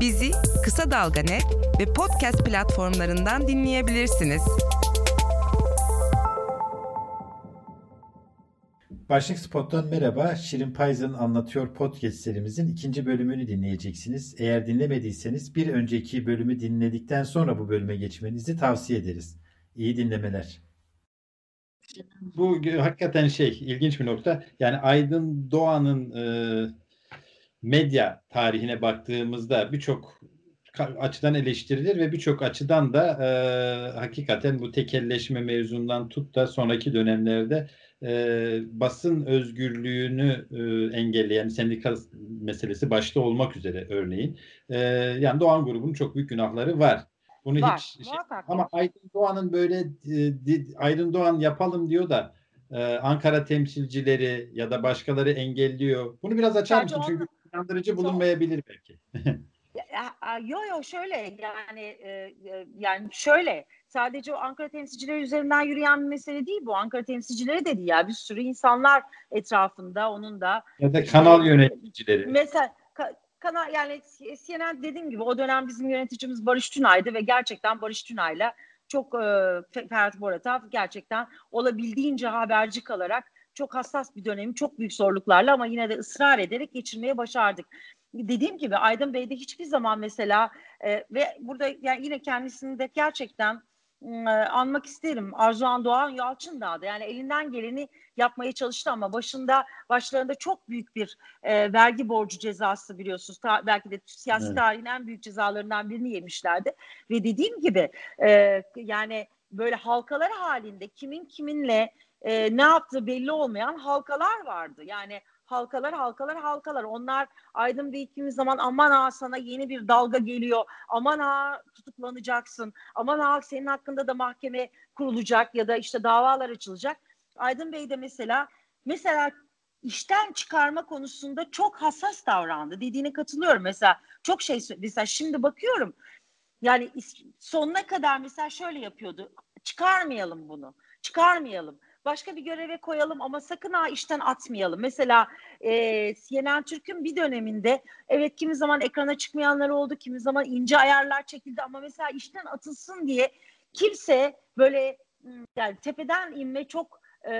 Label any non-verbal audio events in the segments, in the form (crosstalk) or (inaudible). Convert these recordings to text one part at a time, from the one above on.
Bizi Kısa Dalga Net ve podcast platformlarından dinleyebilirsiniz. Başlık Spot'tan merhaba. Şirin Payz'ın Anlatıyor podcast serimizin ikinci bölümünü dinleyeceksiniz. Eğer dinlemediyseniz bir önceki bölümü dinledikten sonra bu bölüme geçmenizi tavsiye ederiz. İyi dinlemeler. Bu hakikaten şey ilginç bir nokta. Yani Aydın Doğan'ın e, medya tarihine baktığımızda birçok açıdan eleştirilir ve birçok açıdan da e, hakikaten bu tekelleşme mevzundan tut da sonraki dönemlerde e, basın özgürlüğünü e, engelleyen sendika meselesi başta olmak üzere örneğin. E, yani Doğan grubunun çok büyük günahları var. Bunu var, hiç şey, ama Aydın Doğan'ın böyle e, Aydın Doğan yapalım diyor da e, Ankara temsilcileri ya da başkaları engelliyor. Bunu biraz açar mısın? Çünkü inandırıcı bulunmayabilir belki. (laughs) Yo yo şöyle yani e, yani şöyle sadece o Ankara temsilcileri üzerinden yürüyen bir mesele değil bu. Ankara temsilcileri dedi ya bir sürü insanlar etrafında onun da. Ya da kanal yöneticileri. Mesela kanal yani CNN dediğim gibi o dönem bizim yöneticimiz Barış Tünay'dı ve gerçekten Barış Tünay'la çok e, Ferhat Boratov gerçekten olabildiğince haberci kalarak çok hassas bir dönemi çok büyük zorluklarla ama yine de ısrar ederek geçirmeye başardık. Dediğim gibi Aydın Bey'de hiçbir zaman mesela e, ve burada yani yine kendisini de gerçekten anmak isterim. Arzuhan Doğan Yalçın da yani elinden geleni yapmaya çalıştı ama başında başlarında çok büyük bir e, vergi borcu cezası biliyorsunuz. Ta, belki de siyasi evet. tarihin en büyük cezalarından birini yemişlerdi. Ve dediğim gibi e, yani böyle halkalar halinde kimin kiminle e, ne yaptığı belli olmayan halkalar vardı. Yani halkalar halkalar halkalar. Onlar Aydın Bey kimi zaman aman ha sana yeni bir dalga geliyor. Aman ha tutuklanacaksın. Aman ha senin hakkında da mahkeme kurulacak ya da işte davalar açılacak. Aydın Bey de mesela mesela işten çıkarma konusunda çok hassas davrandı. Dediğine katılıyorum mesela. Çok şey mesela şimdi bakıyorum. Yani sonuna kadar mesela şöyle yapıyordu. Çıkarmayalım bunu. Çıkarmayalım başka bir göreve koyalım ama sakın ha işten atmayalım. Mesela e, CNN Türk'ün bir döneminde evet kimi zaman ekrana çıkmayanlar oldu, kimi zaman ince ayarlar çekildi ama mesela işten atılsın diye kimse böyle yani tepeden inme çok e,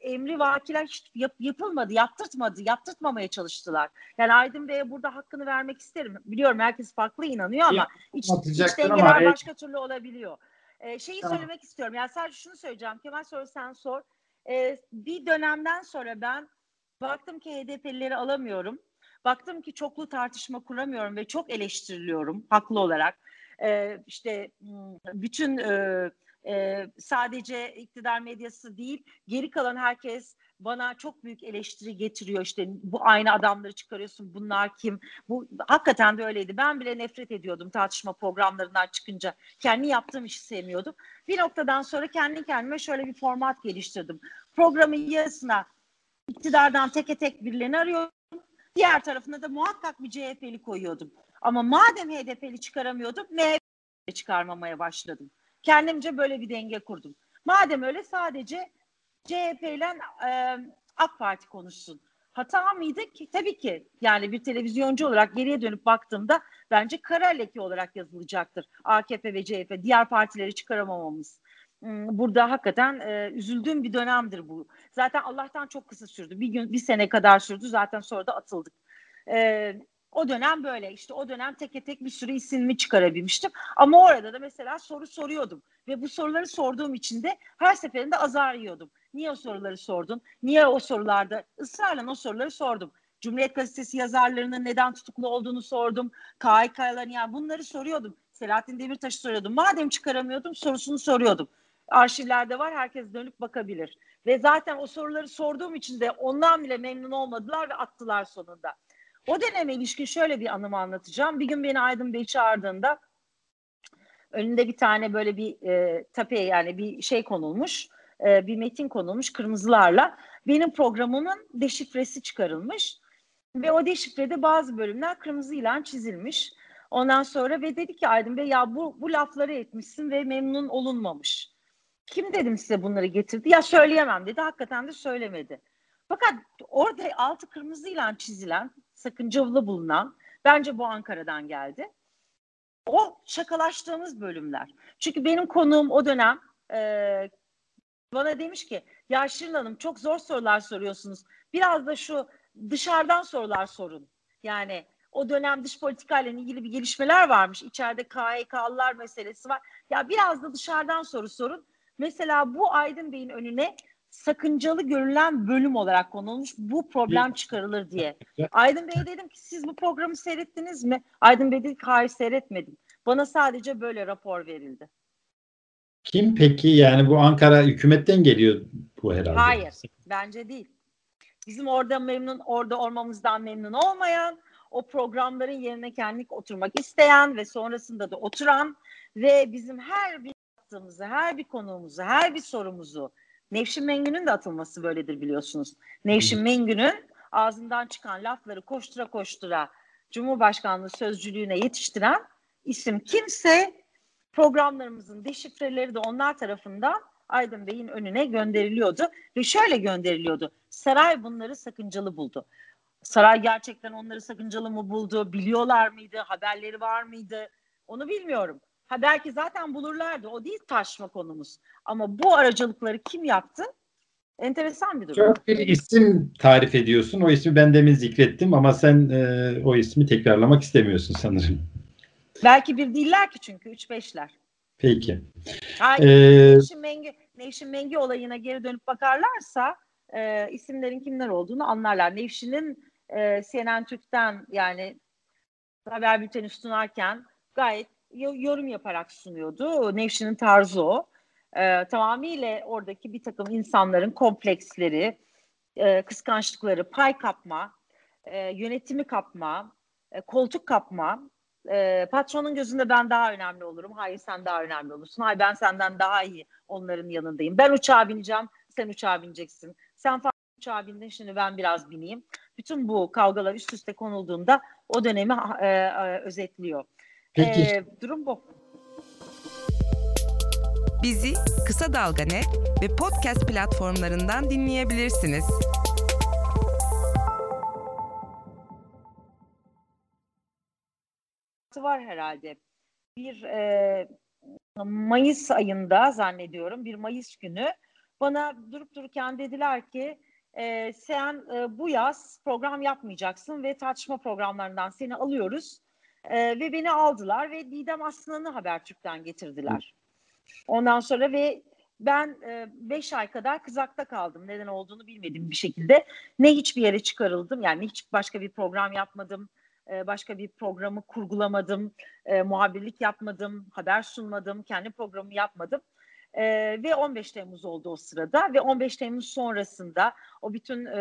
emri vakiler hiç yap, yapılmadı, yaptırtmadı, yaptırtmamaya çalıştılar. Yani Aydın Bey'e burada hakkını vermek isterim. Biliyorum herkes farklı inanıyor ama iç, iç dengeler başka türlü olabiliyor. Ee, şeyi tamam. söylemek istiyorum. Yani sadece şunu söyleyeceğim. Kemal soru sen sor. Ee, bir dönemden sonra ben baktım ki HDP'lileri alamıyorum. Baktım ki çoklu tartışma kuramıyorum ve çok eleştiriliyorum haklı olarak. Ee, işte bütün e, e, sadece iktidar medyası değil geri kalan herkes bana çok büyük eleştiri getiriyor. İşte bu aynı adamları çıkarıyorsun bunlar kim? Bu hakikaten de öyleydi. Ben bile nefret ediyordum tartışma programlarından çıkınca. Kendi yaptığım işi sevmiyordum. Bir noktadan sonra kendi kendime şöyle bir format geliştirdim. Programın yarısına iktidardan teke tek birilerini arıyorum diğer tarafına da muhakkak bir CHP'li koyuyordum. Ama madem HDP'li çıkaramıyordum MHP'li çıkarmamaya başladım. Kendimce böyle bir denge kurdum. Madem öyle sadece CHP ile e, AK Parti konuşsun. Hata mıydı ki? Tabii ki yani bir televizyoncu olarak geriye dönüp baktığımda bence kara leke olarak yazılacaktır. AKP ve CHP diğer partileri çıkaramamamız. Hmm, burada hakikaten e, üzüldüğüm bir dönemdir bu. Zaten Allah'tan çok kısa sürdü. Bir gün, bir sene kadar sürdü. Zaten sonra da atıldık. E, o dönem böyle işte o dönem teke tek bir sürü isimimi çıkarabilmiştim. Ama orada da mesela soru soruyordum. Ve bu soruları sorduğum için de her seferinde azar yiyordum. Niye o soruları sordun? Niye o sorularda ısrarla o soruları sordum. Cumhuriyet Gazetesi yazarlarının neden tutuklu olduğunu sordum. KHK'ların yani bunları soruyordum. Selahattin Demirtaş'ı soruyordum. Madem çıkaramıyordum sorusunu soruyordum. Arşivlerde var herkes dönüp bakabilir. Ve zaten o soruları sorduğum için de ondan bile memnun olmadılar ve attılar sonunda. O döneme ilişkin şöyle bir anımı anlatacağım. Bir gün beni Aydın Bey çağırdığında önünde bir tane böyle bir e, tape yani bir şey konulmuş. E, bir metin konulmuş kırmızılarla. Benim programımın deşifresi çıkarılmış. Ve o deşifrede bazı bölümler kırmızı ilan çizilmiş. Ondan sonra ve dedi ki Aydın Bey ya bu, bu lafları etmişsin ve memnun olunmamış. Kim dedim size bunları getirdi? Ya söyleyemem dedi. Hakikaten de söylemedi. Fakat orada altı kırmızı ilan çizilen sakıncalı bulunan bence bu Ankara'dan geldi. o şakalaştığımız bölümler. Çünkü benim konuğum o dönem e, bana demiş ki ya Şirin Hanım çok zor sorular soruyorsunuz. Biraz da şu dışarıdan sorular sorun. Yani o dönem dış politikayla ilgili bir gelişmeler varmış. İçeride KHK'lılar meselesi var. Ya biraz da dışarıdan soru sorun. Mesela bu Aydın Bey'in önüne sakıncalı görülen bölüm olarak konulmuş. Bu problem çıkarılır diye. Aydın Bey dedim ki siz bu programı seyrettiniz mi? Aydın Bey dedi ki hayır seyretmedim. Bana sadece böyle rapor verildi. Kim peki? Yani bu Ankara hükümetten geliyor bu herhalde. Hayır, bence değil. Bizim orada memnun, orada olmamızdan memnun olmayan, o programların yerine kendilik oturmak isteyen ve sonrasında da oturan ve bizim her bir yaptığımızı, her bir konuğumuzu, her bir sorumuzu Nevşin Mengü'nün de atılması böyledir biliyorsunuz. Nevşin Mengü'nün ağzından çıkan lafları koştura koştura Cumhurbaşkanlığı sözcülüğüne yetiştiren isim kimse programlarımızın deşifreleri de onlar tarafından Aydın Bey'in önüne gönderiliyordu ve şöyle gönderiliyordu. Saray bunları sakıncalı buldu. Saray gerçekten onları sakıncalı mı buldu? Biliyorlar mıydı? Haberleri var mıydı? Onu bilmiyorum. Ha belki zaten bulurlardı. O değil tartışma konumuz. Ama bu aracılıkları kim yaptı? Enteresan bir durum. Çok bir isim tarif ediyorsun. O ismi ben demin zikrettim ama sen e, o ismi tekrarlamak istemiyorsun sanırım. Belki bir değiller ki çünkü. Üç beşler. Peki. Hayır. Ee, Nevşin Mengi, Nevşin Mengi olayına geri dönüp bakarlarsa e, isimlerin kimler olduğunu anlarlar. Nevşin'in e, CNN Türk'ten yani haber bülteni sunarken gayet yorum yaparak sunuyordu. Nevşin'in tarzı o. E, tamamıyla oradaki bir takım insanların kompleksleri, e, kıskançlıkları, pay kapma, e, yönetimi kapma, e, koltuk kapma, e, patronun gözünde ben daha önemli olurum. Hayır sen daha önemli olursun. Hayır ben senden daha iyi onların yanındayım. Ben uçağa bineceğim, sen uçağa bineceksin. Sen falan uçağa bindin, şimdi ben biraz bineyim. Bütün bu kavgalar üst üste konulduğunda o dönemi e, e, özetliyor. Peki. E, durum bu. Bizi Kısa Dalga Net ve podcast platformlarından dinleyebilirsiniz. Var herhalde. Bir e, Mayıs ayında zannediyorum bir Mayıs günü bana durup dururken dediler ki e, sen e, bu yaz program yapmayacaksın ve tartışma programlarından seni alıyoruz e, ve beni aldılar ve Didem Aslan'ı Habertürk'ten getirdiler. Ondan sonra ve ben 5 e, ay kadar kızakta kaldım. Neden olduğunu bilmediğim bir şekilde. Ne hiçbir yere çıkarıldım. Yani hiç başka bir program yapmadım. E, başka bir programı kurgulamadım. E, muhabirlik yapmadım. Haber sunmadım. Kendi programı yapmadım. E, ve 15 Temmuz oldu o sırada. Ve 15 Temmuz sonrasında o bütün e,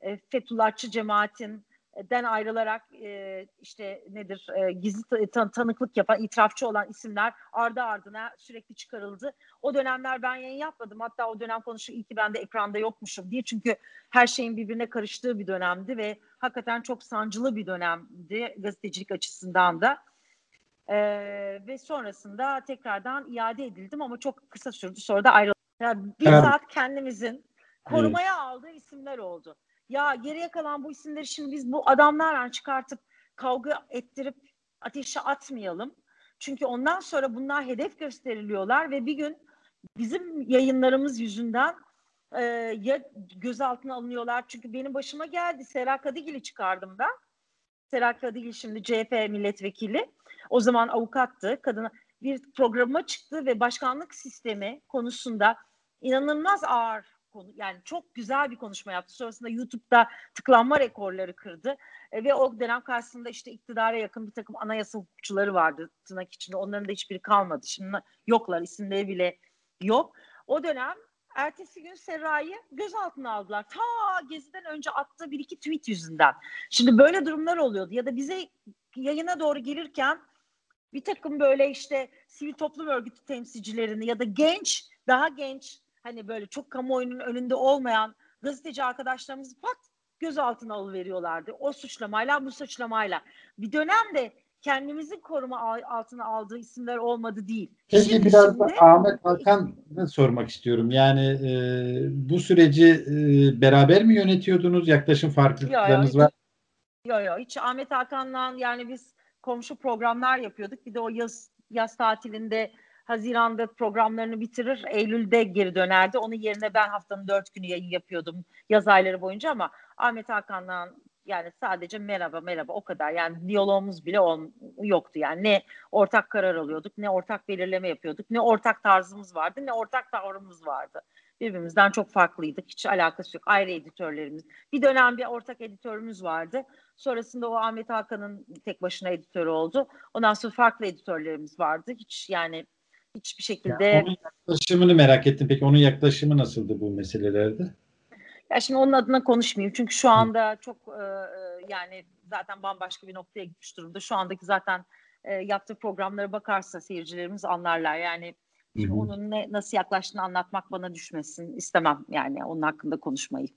e, Fethullahçı cemaatin den ayrılarak e, işte nedir e, gizli tan- tanıklık yapan itirafçı olan isimler ardı ardına sürekli çıkarıldı. O dönemler ben yayın yapmadım. Hatta o dönem konuşu iyi ki ben de ekranda yokmuşum diye. Çünkü her şeyin birbirine karıştığı bir dönemdi ve hakikaten çok sancılı bir dönemdi gazetecilik açısından da. E, ve sonrasında tekrardan iade edildim ama çok kısa sürdü. Sonra da ayrıldım. Yani bizzat kendimizin korumaya aldığı isimler oldu ya geriye kalan bu isimleri şimdi biz bu adamlarla çıkartıp kavga ettirip ateşe atmayalım. Çünkü ondan sonra bunlar hedef gösteriliyorlar ve bir gün bizim yayınlarımız yüzünden e, ya gözaltına alınıyorlar. Çünkü benim başıma geldi. Sera Kadigil'i çıkardım ben. Sera Kadigil şimdi CHP milletvekili. O zaman avukattı. Kadına bir programa çıktı ve başkanlık sistemi konusunda inanılmaz ağır konu yani çok güzel bir konuşma yaptı. Sonrasında YouTube'da tıklanma rekorları kırdı. E, ve o dönem karşısında işte iktidara yakın bir takım anayasa hukukçuları vardı tırnak içinde. Onların da hiçbiri kalmadı. Şimdi yoklar isimleri bile yok. O dönem ertesi gün Serra'yı gözaltına aldılar. Ta Gezi'den önce attığı bir iki tweet yüzünden. Şimdi böyle durumlar oluyordu. Ya da bize yayına doğru gelirken bir takım böyle işte sivil toplum örgütü temsilcilerini ya da genç, daha genç hani böyle çok kamuoyunun önünde olmayan gazeteci arkadaşlarımız pat gözaltına alıveriyorlardı. O suçlamayla bu suçlamayla. Bir dönemde kendimizin koruma altına aldığı isimler olmadı değil. Peki şimdi, biraz şimdi... da Ahmet Hakan'ı sormak istiyorum. Yani e, bu süreci e, beraber mi yönetiyordunuz? Yaklaşım farklılıklarınız var? Yok yok hiç Ahmet Hakan'la yani biz komşu programlar yapıyorduk. Bir de o yaz yaz tatilinde Haziran'da programlarını bitirir, Eylül'de geri dönerdi. Onun yerine ben haftanın dört günü yayın yapıyordum yaz ayları boyunca ama Ahmet Hakan'dan yani sadece merhaba merhaba o kadar. Yani diyalogumuz bile on, yoktu yani. Ne ortak karar alıyorduk, ne ortak belirleme yapıyorduk, ne ortak tarzımız vardı, ne ortak tavrımız vardı. Birbirimizden çok farklıydık. Hiç alakası yok. Ayrı editörlerimiz. Bir dönem bir ortak editörümüz vardı. Sonrasında o Ahmet Hakan'ın tek başına editörü oldu. Ondan sonra farklı editörlerimiz vardı. Hiç yani hiçbir şekilde... Ya onun yaklaşımını merak ettim. Peki onun yaklaşımı nasıldı bu meselelerde? Ya şimdi onun adına konuşmayayım. Çünkü şu anda çok e, e, yani zaten bambaşka bir noktaya gitmiş durumda. Şu andaki zaten e, yaptığı programlara bakarsa seyircilerimiz anlarlar. Yani Hı-hı. onun ne, nasıl yaklaştığını anlatmak bana düşmesin. istemem yani onun hakkında konuşmayı.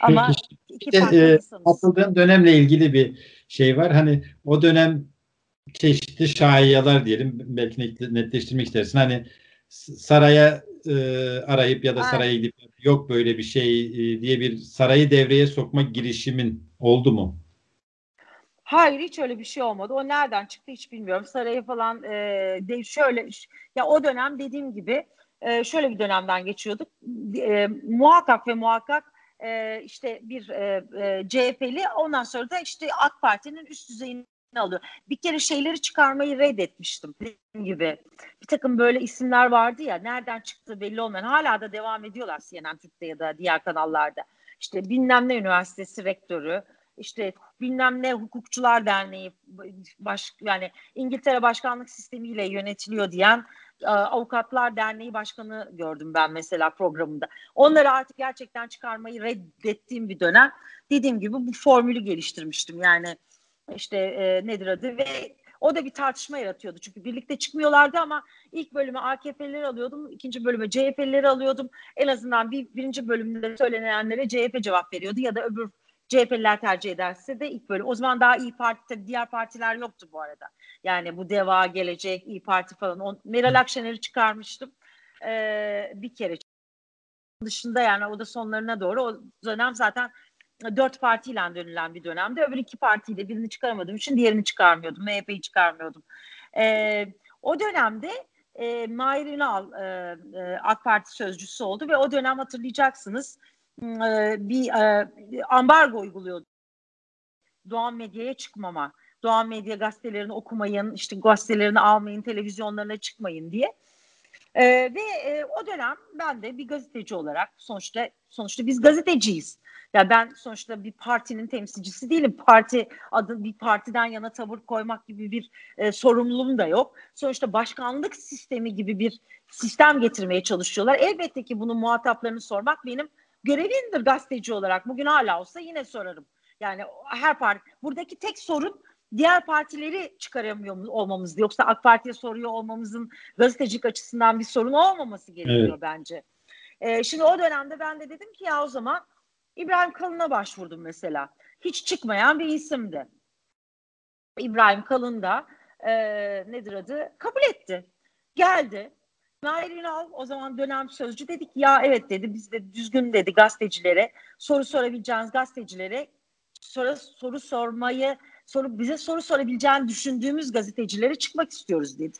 Ama Peki, iki farklı e, Atıldığın dönemle ilgili bir şey var. Hani o dönem çeşitli şayiyalar diyelim belki netleştirmek istersin. Hani saraya e, arayıp ya da saraya gidip yok böyle bir şey e, diye bir sarayı devreye sokma girişimin oldu mu? Hayır hiç öyle bir şey olmadı. O nereden çıktı hiç bilmiyorum. Sarayı falan e, de, şöyle ya o dönem dediğim gibi e, şöyle bir dönemden geçiyorduk. E, muhakkak ve muhakkak e, işte bir e, e, CHP'li ondan sonra da işte AK Parti'nin üst düzeyini alıyor. Bir kere şeyleri çıkarmayı reddetmiştim dediğim gibi. Bir takım böyle isimler vardı ya nereden çıktı belli olmayan hala da devam ediyorlar CNN Türk'te ya da diğer kanallarda. İşte bilmem ne üniversitesi rektörü, işte bilmem ne hukukçular derneği baş, yani İngiltere başkanlık sistemiyle yönetiliyor diyen e, avukatlar derneği başkanı gördüm ben mesela programında. Onları artık gerçekten çıkarmayı reddettiğim bir dönem. Dediğim gibi bu formülü geliştirmiştim yani işte e, nedir adı ve o da bir tartışma yaratıyordu. Çünkü birlikte çıkmıyorlardı ama ilk bölüme AKP'lileri alıyordum, ikinci bölüme CHP'lileri alıyordum. En azından bir birinci bölümde söylenenlere CHP cevap veriyordu ya da öbür CHP'liler tercih ederse de ilk bölüm. O zaman daha iyi Parti diğer partiler yoktu bu arada. Yani bu Deva, Gelecek, İyi Parti falan. O, Meral Akşener'i çıkarmıştım. Ee, bir kere dışında yani o da sonlarına doğru o dönem zaten dört partiyle dönülen bir dönemde. Öbür iki partiyle birini çıkaramadığım için diğerini çıkarmıyordum. MHP'yi çıkarmıyordum. E, o dönemde e, Mahir Ünal e, e, AK Parti sözcüsü oldu ve o dönem hatırlayacaksınız e, bir e, ambargo uyguluyordu. Doğan medyaya çıkmama. Doğan medya gazetelerini okumayın, işte gazetelerini almayın, televizyonlarına çıkmayın diye. E, ve e, o dönem ben de bir gazeteci olarak sonuçta sonuçta biz gazeteciyiz. Ya ben sonuçta bir partinin temsilcisi değilim. Parti adı bir partiden yana tavır koymak gibi bir e, sorumluluğum da yok. Sonuçta başkanlık sistemi gibi bir sistem getirmeye çalışıyorlar. Elbette ki bunun muhataplarını sormak benim görevimdir gazeteci olarak. Bugün hala olsa yine sorarım. Yani her parti buradaki tek sorun diğer partileri çıkaramıyor olmamız. Yoksa AK Parti'ye soruyor olmamızın gazetecilik açısından bir sorun olmaması gerekiyor evet. bence. Ee, şimdi o dönemde ben de dedim ki ya o zaman İbrahim Kalın'a başvurdum mesela. Hiç çıkmayan bir isimdi. İbrahim Kalın da e, nedir adı? Kabul etti. Geldi. Nail Ünal o zaman dönem sözcü dedik ya evet dedi biz de düzgün dedi gazetecilere soru sorabileceğiniz gazetecilere soru, soru sormayı soru bize soru sorabileceğini düşündüğümüz gazetecilere çıkmak istiyoruz dedi.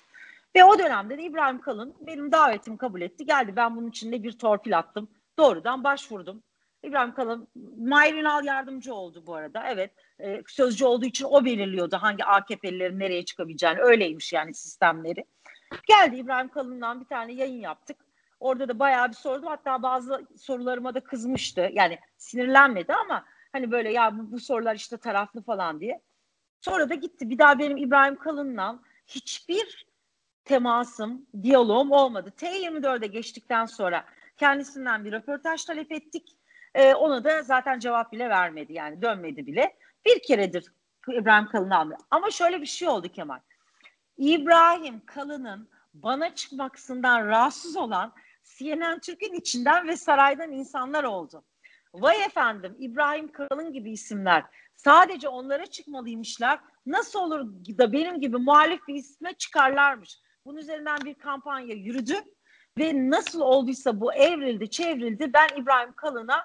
Ve o dönemde de İbrahim Kalın benim davetimi kabul etti. Geldi ben bunun içinde bir torpil attım. Doğrudan başvurdum. İbrahim Kalın, Mahir Ünal yardımcı oldu bu arada. Evet, e, sözcü olduğu için o belirliyordu hangi AKP'lilerin nereye çıkabileceğini. Öyleymiş yani sistemleri. Geldi İbrahim Kalın'dan bir tane yayın yaptık. Orada da bayağı bir sordum. Hatta bazı sorularıma da kızmıştı. Yani sinirlenmedi ama hani böyle ya bu, bu sorular işte taraflı falan diye. Sonra da gitti. Bir daha benim İbrahim Kalın'la hiçbir temasım, diyalogum olmadı. T24'e geçtikten sonra kendisinden bir röportaj talep ettik. E, ona da zaten cevap bile vermedi yani dönmedi bile. Bir keredir İbrahim Kalın almıyor. Ama şöyle bir şey oldu Kemal. İbrahim Kalın'ın bana çıkmasından rahatsız olan CNN Türk'ün içinden ve saraydan insanlar oldu. Vay efendim İbrahim Kalın gibi isimler sadece onlara çıkmalıymışlar. Nasıl olur da benim gibi muhalif bir isme çıkarlarmış. Bunun üzerinden bir kampanya yürüdü ve nasıl olduysa bu evrildi çevrildi. Ben İbrahim Kalın'a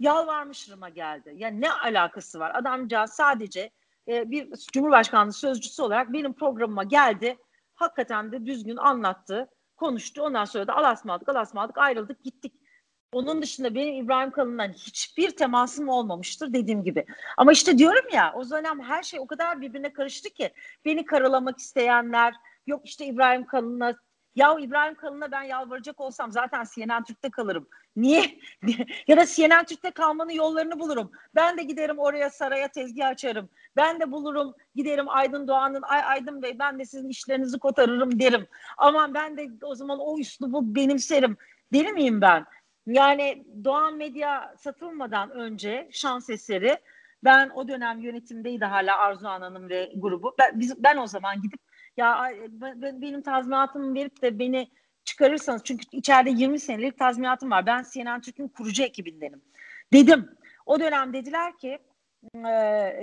yalvarmışırıma geldi. Yani ne alakası var? Adamcağız sadece e, bir Cumhurbaşkanlığı sözcüsü olarak benim programıma geldi. Hakikaten de düzgün anlattı, konuştu. Ondan sonra da alasmadık, alasmadık ayrıldık gittik. Onun dışında benim İbrahim Kalın'dan hiçbir temasım olmamıştır dediğim gibi. Ama işte diyorum ya o dönem her şey o kadar birbirine karıştı ki beni karalamak isteyenler yok işte İbrahim Kalın'a ya İbrahim Kalın'a ben yalvaracak olsam zaten CNN Türk'te kalırım. Niye? (laughs) ya da CNN Türk'te kalmanın yollarını bulurum. Ben de giderim oraya saraya tezgah açarım. Ben de bulurum giderim Aydın Doğan'ın Ay Aydın Bey ben de sizin işlerinizi kotarırım derim. Aman ben de o zaman o üslubu benimserim. Deli miyim ben? Yani Doğan Medya satılmadan önce şans eseri ben o dönem yönetimdeydi hala Arzu Hanım ve grubu. Ben, biz, ben o zaman gidip ya ben, benim tazminatımı verip de beni çıkarırsanız çünkü içeride 20 senelik tazminatım var. Ben CNN Türk'ün kurucu ekibindenim. Dedim. O dönem dediler ki e,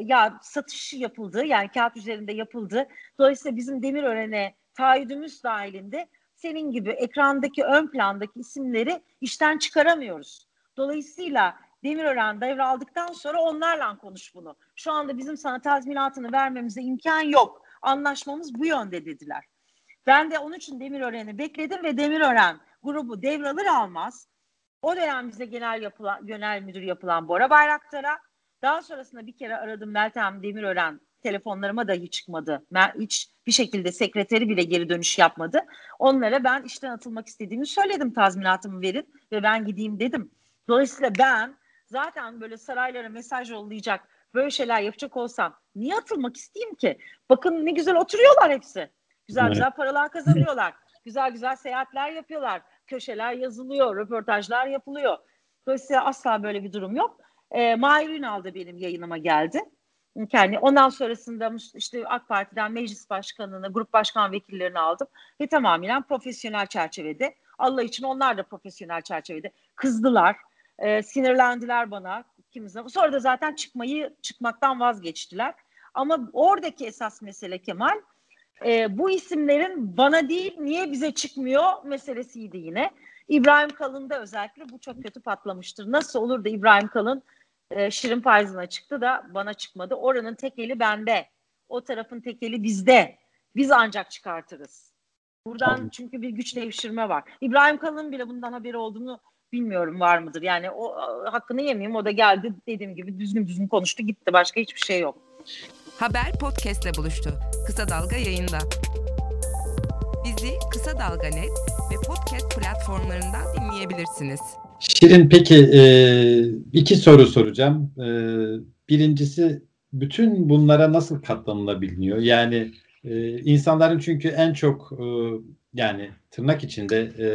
ya satış yapıldı yani kağıt üzerinde yapıldı. Dolayısıyla bizim Demirören'e taahhüdümüz dahilinde senin gibi ekrandaki ön plandaki isimleri işten çıkaramıyoruz. Dolayısıyla Demirören devraldıktan sonra onlarla konuş bunu. Şu anda bizim sana tazminatını vermemize imkan yok. Anlaşmamız bu yönde dediler. Ben de onun için Demirören'i bekledim ve Demirören grubu devralır almaz o dönem bize genel yapılan, genel müdür yapılan Bora Bayraktar'a daha sonrasında bir kere aradım Meltem Demirören telefonlarıma dahi çıkmadı. Hiç bir şekilde sekreteri bile geri dönüş yapmadı. Onlara ben işten atılmak istediğimi söyledim tazminatımı verin ve ben gideyim dedim. Dolayısıyla ben zaten böyle saraylara mesaj yollayacak böyle şeyler yapacak olsam niye atılmak isteyeyim ki? Bakın ne güzel oturuyorlar hepsi. Güzel evet. güzel paralar kazanıyorlar. (laughs) güzel güzel seyahatler yapıyorlar. Köşeler yazılıyor, röportajlar yapılıyor. Dolayısıyla asla böyle bir durum yok. E, Mahir Ünal da benim yayınıma geldi. Yani ondan sonrasında işte AK Parti'den meclis başkanını, grup başkan vekillerini aldım ve tamamen profesyonel çerçevede. Allah için onlar da profesyonel çerçevede kızdılar, e, sinirlendiler bana kimi zaman. Sonra da zaten çıkmayı çıkmaktan vazgeçtiler. Ama oradaki esas mesele Kemal e, bu isimlerin bana değil niye bize çıkmıyor meselesiydi yine. İbrahim Kalın'da özellikle bu çok kötü patlamıştır. Nasıl olur da İbrahim Kalın e, Şirin Payzın'a çıktı da bana çıkmadı. Oranın tekeli bende. O tarafın tekeli bizde. Biz ancak çıkartırız. Buradan çünkü bir güç devşirme var. İbrahim Kalın bile bundan haberi olduğunu bilmiyorum var mıdır. Yani o hakkını yemeyeyim. O da geldi dediğim gibi düzgün düzgün konuştu gitti. Başka hiçbir şey yok. Haber podcastle buluştu. Kısa Dalga yayında. Bizi Kısa Dalga Net ve podcast platformlarından dinleyebilirsiniz. Şirin peki e, iki soru soracağım. E, birincisi bütün bunlara nasıl katlanılabiliyor? Yani e, insanların çünkü en çok yani tırnak içinde e,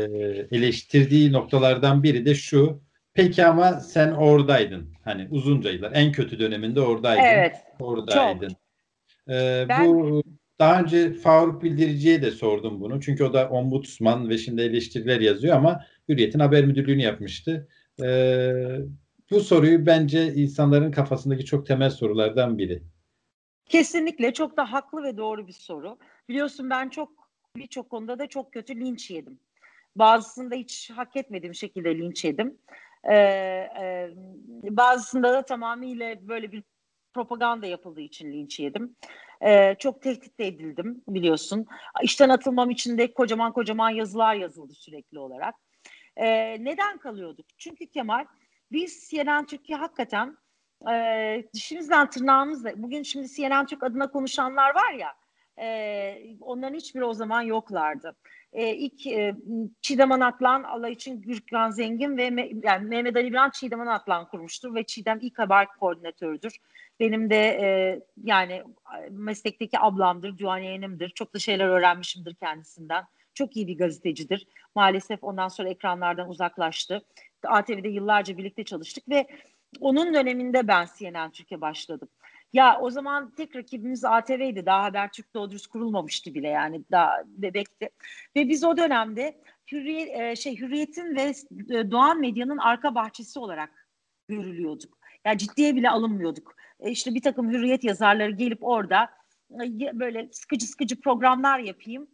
eleştirdiği noktalardan biri de şu. Peki ama sen oradaydın. Hani uzunca yıllar en kötü döneminde oradaydın. Evet. Oradaydın. Çok. Ee, ben... Bu daha önce Faruk Bildirici'ye de sordum bunu. Çünkü o da ombudsman ve şimdi eleştiriler yazıyor ama Hürriyet'in haber müdürlüğünü yapmıştı. Ee, bu soruyu bence insanların kafasındaki çok temel sorulardan biri. Kesinlikle çok da haklı ve doğru bir soru. Biliyorsun ben çok birçok konuda da çok kötü linç yedim. Bazısında hiç hak etmediğim şekilde linç yedim. Ee, e, bazısında da tamamıyla böyle bir propaganda yapıldığı için linç yedim. Ee, çok tehdit edildim biliyorsun. İşten atılmam için de kocaman kocaman yazılar yazıldı sürekli olarak. Ee, neden kalıyorduk? Çünkü Kemal biz CNN Türkiye hakikaten e, dişimizden tırnağımızla bugün şimdi CNN Türk adına konuşanlar var ya e, onların hiçbiri o zaman yoklardı. E, ilk e, Çiğdem Anatlan Allah için Gürkan Zengin ve yani Mehmet Ali Biran Çiğdem Anatlan kurmuştur ve Çiğdem ilk haber koordinatörüdür. Benim de e, yani meslekteki ablamdır, duayenimdir. Çok da şeyler öğrenmişimdir kendisinden. Çok iyi bir gazetecidir. Maalesef ondan sonra ekranlardan uzaklaştı. ATV'de yıllarca birlikte çalıştık ve onun döneminde ben CNN Türkiye başladım. Ya o zaman tek rakibimiz ATV'ydi. Daha Habertürk doğru dürüst kurulmamıştı bile yani daha bebekti. Ve biz o dönemde hürriyet, e, şey Hürriyet'in ve e, Doğan Medya'nın arka bahçesi olarak görülüyorduk. Yani ciddiye bile alınmıyorduk. E, işte bir takım hürriyet yazarları gelip orada böyle sıkıcı sıkıcı programlar yapayım.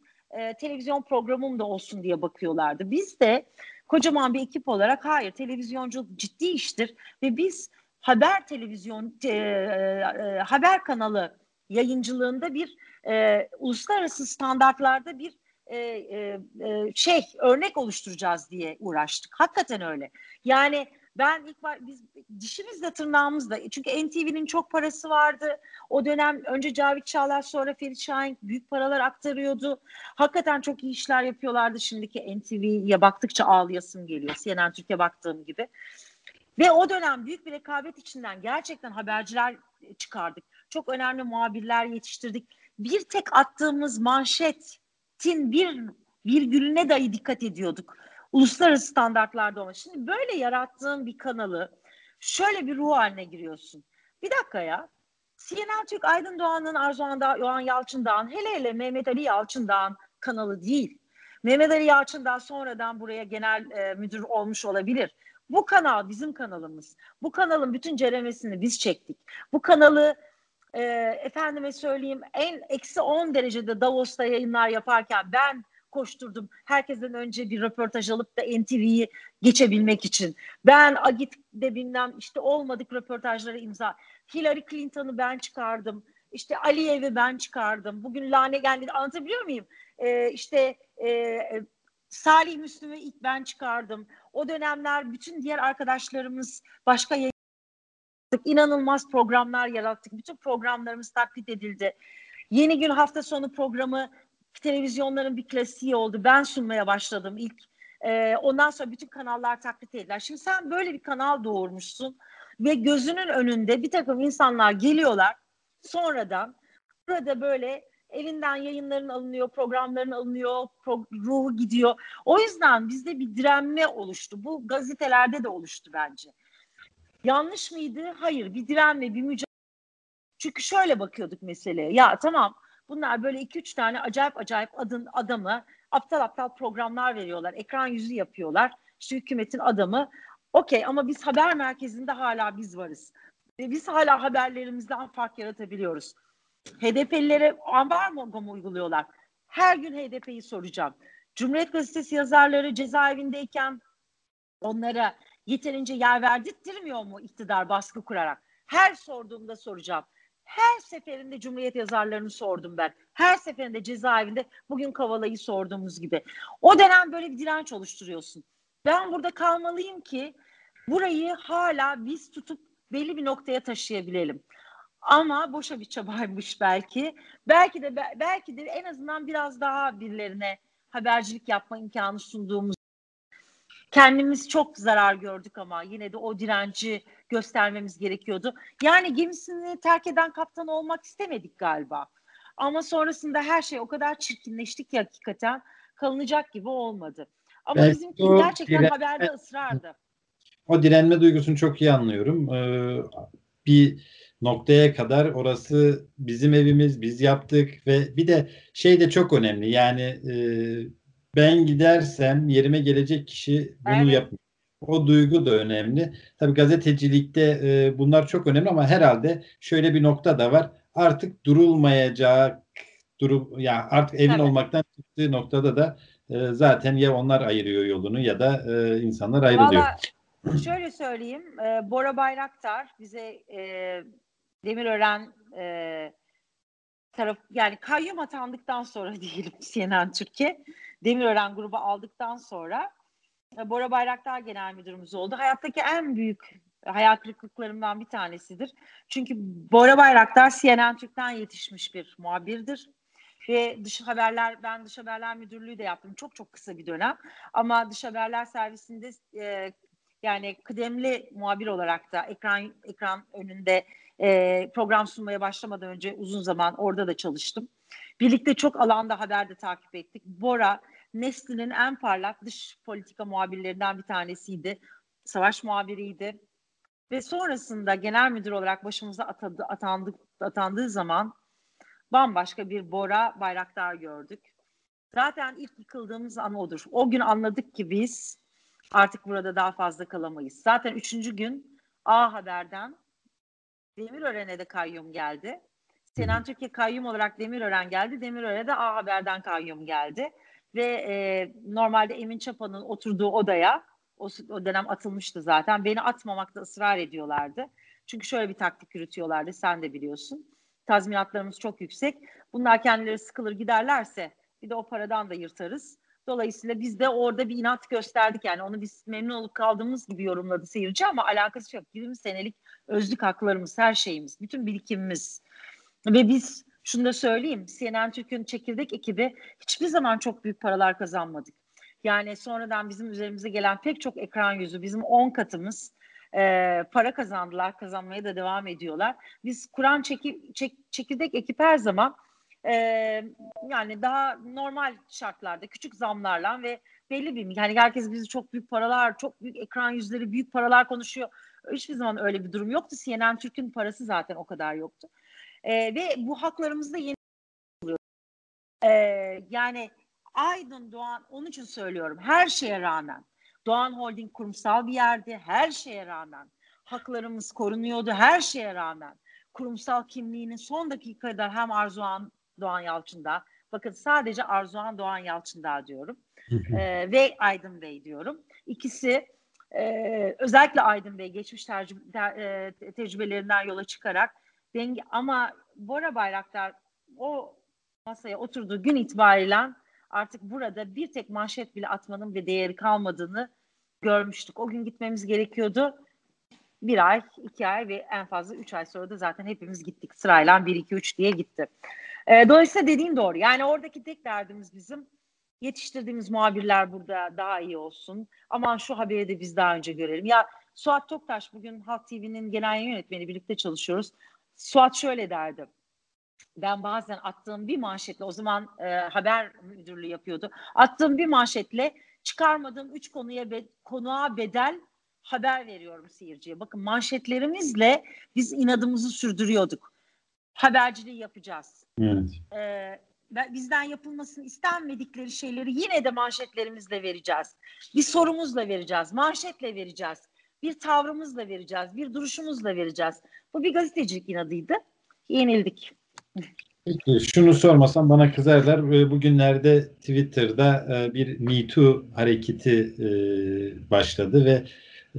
televizyon programım da olsun diye bakıyorlardı. Biz de kocaman bir ekip olarak hayır televizyonculuk ciddi iştir ve biz haber televizyon e, e, haber kanalı yayıncılığında bir e, uluslararası standartlarda bir e, e, e, şey örnek oluşturacağız diye uğraştık. Hakikaten öyle. Yani ben ilk biz dişimizle tırnağımızla çünkü NTV'nin çok parası vardı. O dönem önce Cavit Çağlar sonra Ferit Şahin büyük paralar aktarıyordu. Hakikaten çok iyi işler yapıyorlardı. Şimdiki NTV'ye baktıkça ağlayasım geliyor. CNN Türkiye baktığım gibi. Ve o dönem büyük bir rekabet içinden gerçekten haberciler çıkardık. Çok önemli muhabirler yetiştirdik. Bir tek attığımız manşetin bir virgülüne dahi dikkat ediyorduk uluslararası standartlarda olması. Şimdi böyle yarattığın bir kanalı şöyle bir ruh haline giriyorsun. Bir dakika ya. CNN Türk Aydın Doğan'ın Arzuhan Doğan Yalçın Dağ'ın hele hele Mehmet Ali Yalçın Dağ'ın kanalı değil. Mehmet Ali Yalçın Dağ sonradan buraya genel e, müdür olmuş olabilir. Bu kanal bizim kanalımız. Bu kanalın bütün ceremesini biz çektik. Bu kanalı e, efendime söyleyeyim en eksi 10 derecede Davos'ta yayınlar yaparken ben koşturdum. Herkesten önce bir röportaj alıp da NTV'yi geçebilmek için. Ben Agit'de bilmem işte olmadık röportajlara imza. Hillary Clinton'ı ben çıkardım. İşte Aliyev'i ben çıkardım. Bugün Lane geldi anlatabiliyor muyum? Ee, işte e, Salih Müslüm'ü ilk ben çıkardım. O dönemler bütün diğer arkadaşlarımız başka yayın inanılmaz programlar yarattık. Bütün programlarımız taklit edildi. Yeni gün hafta sonu programı televizyonların bir klasiği oldu. Ben sunmaya başladım ilk. E, ondan sonra bütün kanallar taklit ettiler. Şimdi sen böyle bir kanal doğurmuşsun ve gözünün önünde bir takım insanlar geliyorlar. Sonradan burada böyle elinden yayınların alınıyor, programların alınıyor, pro, ruhu gidiyor. O yüzden bizde bir direnme oluştu. Bu gazetelerde de oluştu bence. Yanlış mıydı? Hayır, bir direnme, bir mücadele. Çünkü şöyle bakıyorduk meseleye. Ya tamam Bunlar böyle iki üç tane acayip acayip adın adamı aptal aptal programlar veriyorlar. Ekran yüzü yapıyorlar. İşte hükümetin adamı. Okey ama biz haber merkezinde hala biz varız. Ve biz hala haberlerimizden fark yaratabiliyoruz. HDP'lilere ambargo mu uyguluyorlar? Her gün HDP'yi soracağım. Cumhuriyet Gazetesi yazarları cezaevindeyken onlara yeterince yer verdirtmiyor mu iktidar baskı kurarak? Her sorduğumda soracağım. Her seferinde Cumhuriyet yazarlarını sordum ben. Her seferinde cezaevinde bugün Kavala'yı sorduğumuz gibi. O dönem böyle bir direnç oluşturuyorsun. Ben burada kalmalıyım ki burayı hala biz tutup belli bir noktaya taşıyabilelim. Ama boşa bir çabaymış belki. Belki de belki de en azından biraz daha birilerine habercilik yapma imkanı sunduğumuz kendimiz çok zarar gördük ama yine de o direnci göstermemiz gerekiyordu. Yani gemisini terk eden kaptan olmak istemedik galiba. Ama sonrasında her şey o kadar çirkinleşti ki hakikaten kalınacak gibi olmadı. Ama Belki bizimki gerçekten direnme, haberde ısrardı. O direnme duygusunu çok iyi anlıyorum. Ee, bir noktaya kadar orası bizim evimiz, biz yaptık ve bir de şey de çok önemli. Yani e, ben gidersem yerime gelecek kişi bunu evet. yapmıyor. O duygu da önemli. Tabii gazetecilikte e, bunlar çok önemli ama herhalde şöyle bir nokta da var. Artık durulmayacak durum ya yani artık emin evet. olmaktan çıktığı noktada da e, zaten ya onlar ayırıyor yolunu ya da e, insanlar ayrılıyor. Vallahi şöyle söyleyeyim. E, Bora Bayraktar bize e, Demirören e, taraf yani kayyum atandıktan sonra (laughs) diyelim CNN Türkiye Demirören grubu aldıktan sonra e, Bora Bayraktar genel müdürümüz oldu. Hayattaki en büyük hayal kırıklıklarımdan bir tanesidir. Çünkü Bora Bayraktar CNN Türk'ten yetişmiş bir muhabirdir. Ve dış haberler, ben dış haberler müdürlüğü de yaptım. Çok çok kısa bir dönem. Ama dış haberler servisinde e, yani kıdemli muhabir olarak da ekran ekran önünde e, program sunmaya başlamadan önce uzun zaman orada da çalıştım. Birlikte çok alanda haberde takip ettik. Bora Nesli'nin en parlak dış politika muhabirlerinden bir tanesiydi. Savaş muhabiriydi. Ve sonrasında genel müdür olarak başımıza atadı, atandık, atandığı zaman bambaşka bir Bora Bayraktar gördük. Zaten ilk yıkıldığımız an odur. O gün anladık ki biz artık burada daha fazla kalamayız. Zaten üçüncü gün A Haber'den Demirören'e de kayyum geldi. Senan Türkiye kayyum olarak Demirören geldi. Demirören'e de A Haber'den kayyum geldi ve e, normalde Emin Çapa'nın oturduğu odaya o, o dönem atılmıştı zaten. Beni atmamakta ısrar ediyorlardı. Çünkü şöyle bir taktik yürütüyorlardı sen de biliyorsun. Tazminatlarımız çok yüksek. Bunlar kendileri sıkılır giderlerse bir de o paradan da yırtarız. Dolayısıyla biz de orada bir inat gösterdik yani onu biz memnun olup kaldığımız gibi yorumladı seyirci ama alakası yok. 20 senelik özlük haklarımız, her şeyimiz, bütün birikimimiz ve biz şunu da söyleyeyim CNN Türk'ün çekirdek ekibi hiçbir zaman çok büyük paralar kazanmadık. Yani sonradan bizim üzerimize gelen pek çok ekran yüzü bizim 10 katımız e, para kazandılar, kazanmaya da devam ediyorlar. Biz Kur'an çek, çekirdek ekip her zaman e, yani daha normal şartlarda küçük zamlarla ve belli bir yani herkes bizi çok büyük paralar, çok büyük ekran yüzleri, büyük paralar konuşuyor. Hiçbir zaman öyle bir durum yoktu. CNN Türk'ün parası zaten o kadar yoktu. E, ve bu haklarımızda yeni e, yani Aydın Doğan onun için söylüyorum her şeye rağmen Doğan Holding kurumsal bir yerdi her şeye rağmen haklarımız korunuyordu her şeye rağmen kurumsal kimliğinin son dakikada hem Arzuhan Doğan Yalçın'da bakın sadece Arzuhan Doğan Yalçın'da diyorum e, ve Aydın Bey diyorum ikisi e, özellikle Aydın Bey geçmiş tercih, ter, e, tecrübelerinden yola çıkarak denge ama Bora Bayraktar o masaya oturduğu gün itibariyle artık burada bir tek manşet bile atmanın bir değeri kalmadığını görmüştük. O gün gitmemiz gerekiyordu. Bir ay, iki ay ve en fazla üç ay sonra da zaten hepimiz gittik sırayla bir, iki, üç diye gitti. E, dolayısıyla dediğin doğru. Yani oradaki tek derdimiz bizim yetiştirdiğimiz muhabirler burada daha iyi olsun. Aman şu haberi de biz daha önce görelim. Ya Suat Toktaş bugün Halk TV'nin genel yönetmeni birlikte çalışıyoruz. Suat şöyle derdi. Ben bazen attığım bir manşetle o zaman e, haber müdürlüğü yapıyordu. Attığım bir manşetle çıkarmadığım üç konuya be, konuğa bedel haber veriyorum seyirciye. Bakın manşetlerimizle biz inadımızı sürdürüyorduk. Haberciliği yapacağız. Evet. Ee, bizden yapılmasını istenmedikleri şeyleri yine de manşetlerimizle vereceğiz. Bir sorumuzla vereceğiz, manşetle vereceğiz. Bir tavrımızla vereceğiz, bir duruşumuzla vereceğiz. Bu bir gazetecilik inadıydı. Yenildik. Peki şunu sormasam bana kızarlar. Bugünlerde Twitter'da e, bir Me Too hareketi e, başladı ve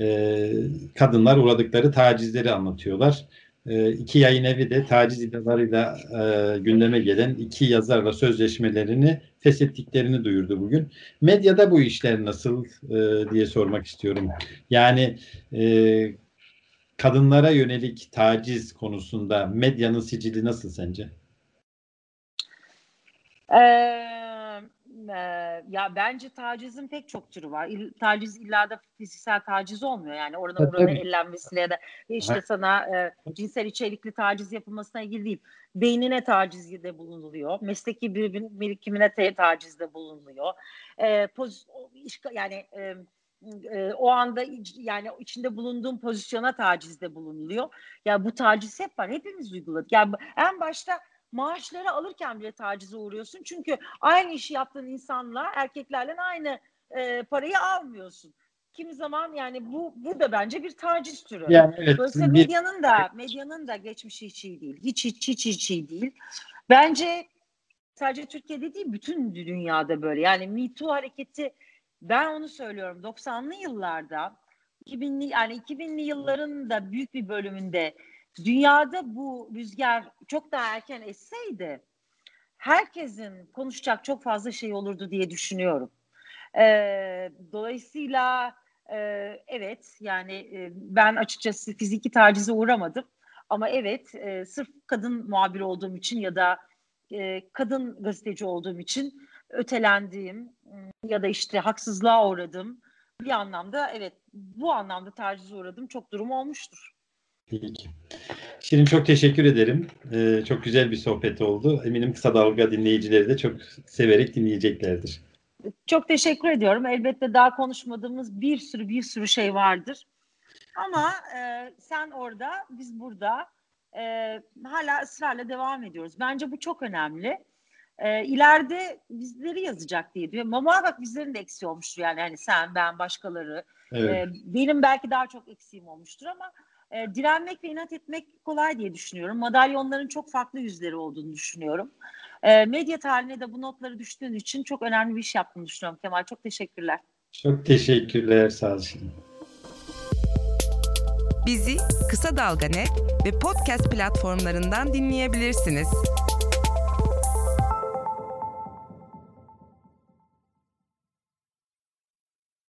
e, kadınlar uğradıkları tacizleri anlatıyorlar. İki yayın evi de taciz iddialarıyla gündeme gelen iki yazarla sözleşmelerini feshettiklerini duyurdu bugün. Medyada bu işler nasıl diye sormak istiyorum. Yani kadınlara yönelik taciz konusunda medyanın sicili nasıl sence? Ee, e, ya bence tacizin pek çok türü var. İl, taciz illa da fiziksel taciz olmuyor. Yani orada burada ellenmesiyle ya da işte sana e, cinsel içerikli taciz yapılmasına ilgili değil. Beynine tacizde bulunuluyor. Mesleki bir birikimine tacizde bulunuluyor. E, poz, yani e, e, o anda yani içinde bulunduğum pozisyona tacizde bulunuluyor. Ya yani bu taciz hep var. Hepimiz uyguladık. Yani en başta maaşları alırken bile tacize uğruyorsun. Çünkü aynı işi yaptığın insanla erkeklerle aynı e, parayı almıyorsun. Kimi zaman yani bu bu da bence bir taciz türü. Yani evet, Dolayısıyla bir... medyanın da medyanın da geçmişi hiç iyi değil. Hiç hiç hiç hiç iyi değil. Bence sadece Türkiye'de değil bütün dünyada böyle. Yani Me Too hareketi ben onu söylüyorum 90'lı yıllarda 2000'li yani 2000'li yılların da büyük bir bölümünde dünyada bu rüzgar çok daha erken esseydi herkesin konuşacak çok fazla şey olurdu diye düşünüyorum. Ee, dolayısıyla e, evet yani e, ben açıkçası fiziki tacize uğramadım. Ama evet e, sırf kadın muhabir olduğum için ya da e, kadın gazeteci olduğum için ötelendiğim ya da işte haksızlığa uğradım. Bir anlamda evet bu anlamda tacize uğradım çok durum olmuştur. Peki. Şirin çok teşekkür ederim. Ee, çok güzel bir sohbet oldu. Eminim kısa dalga dinleyicileri de çok severek dinleyeceklerdir. Çok teşekkür ediyorum. Elbette daha konuşmadığımız bir sürü bir sürü şey vardır. Ama e, sen orada, biz burada e, hala ısrarla devam ediyoruz. Bence bu çok önemli. E, ileride bizleri yazacak diye diyor. Ama muhakkak bizlerin de eksiği olmuştur yani. hani sen, ben, başkaları. Evet. E, benim belki daha çok eksiğim olmuştur ama e, direnmek ve inat etmek kolay diye düşünüyorum. Madalyonların çok farklı yüzleri olduğunu düşünüyorum. E, medya tarihine de bu notları düştüğün için çok önemli bir iş yaptığını düşünüyorum Kemal. Çok teşekkürler. Çok teşekkürler. Sağ olun. Bizi Kısa Dalga Net ve podcast platformlarından dinleyebilirsiniz.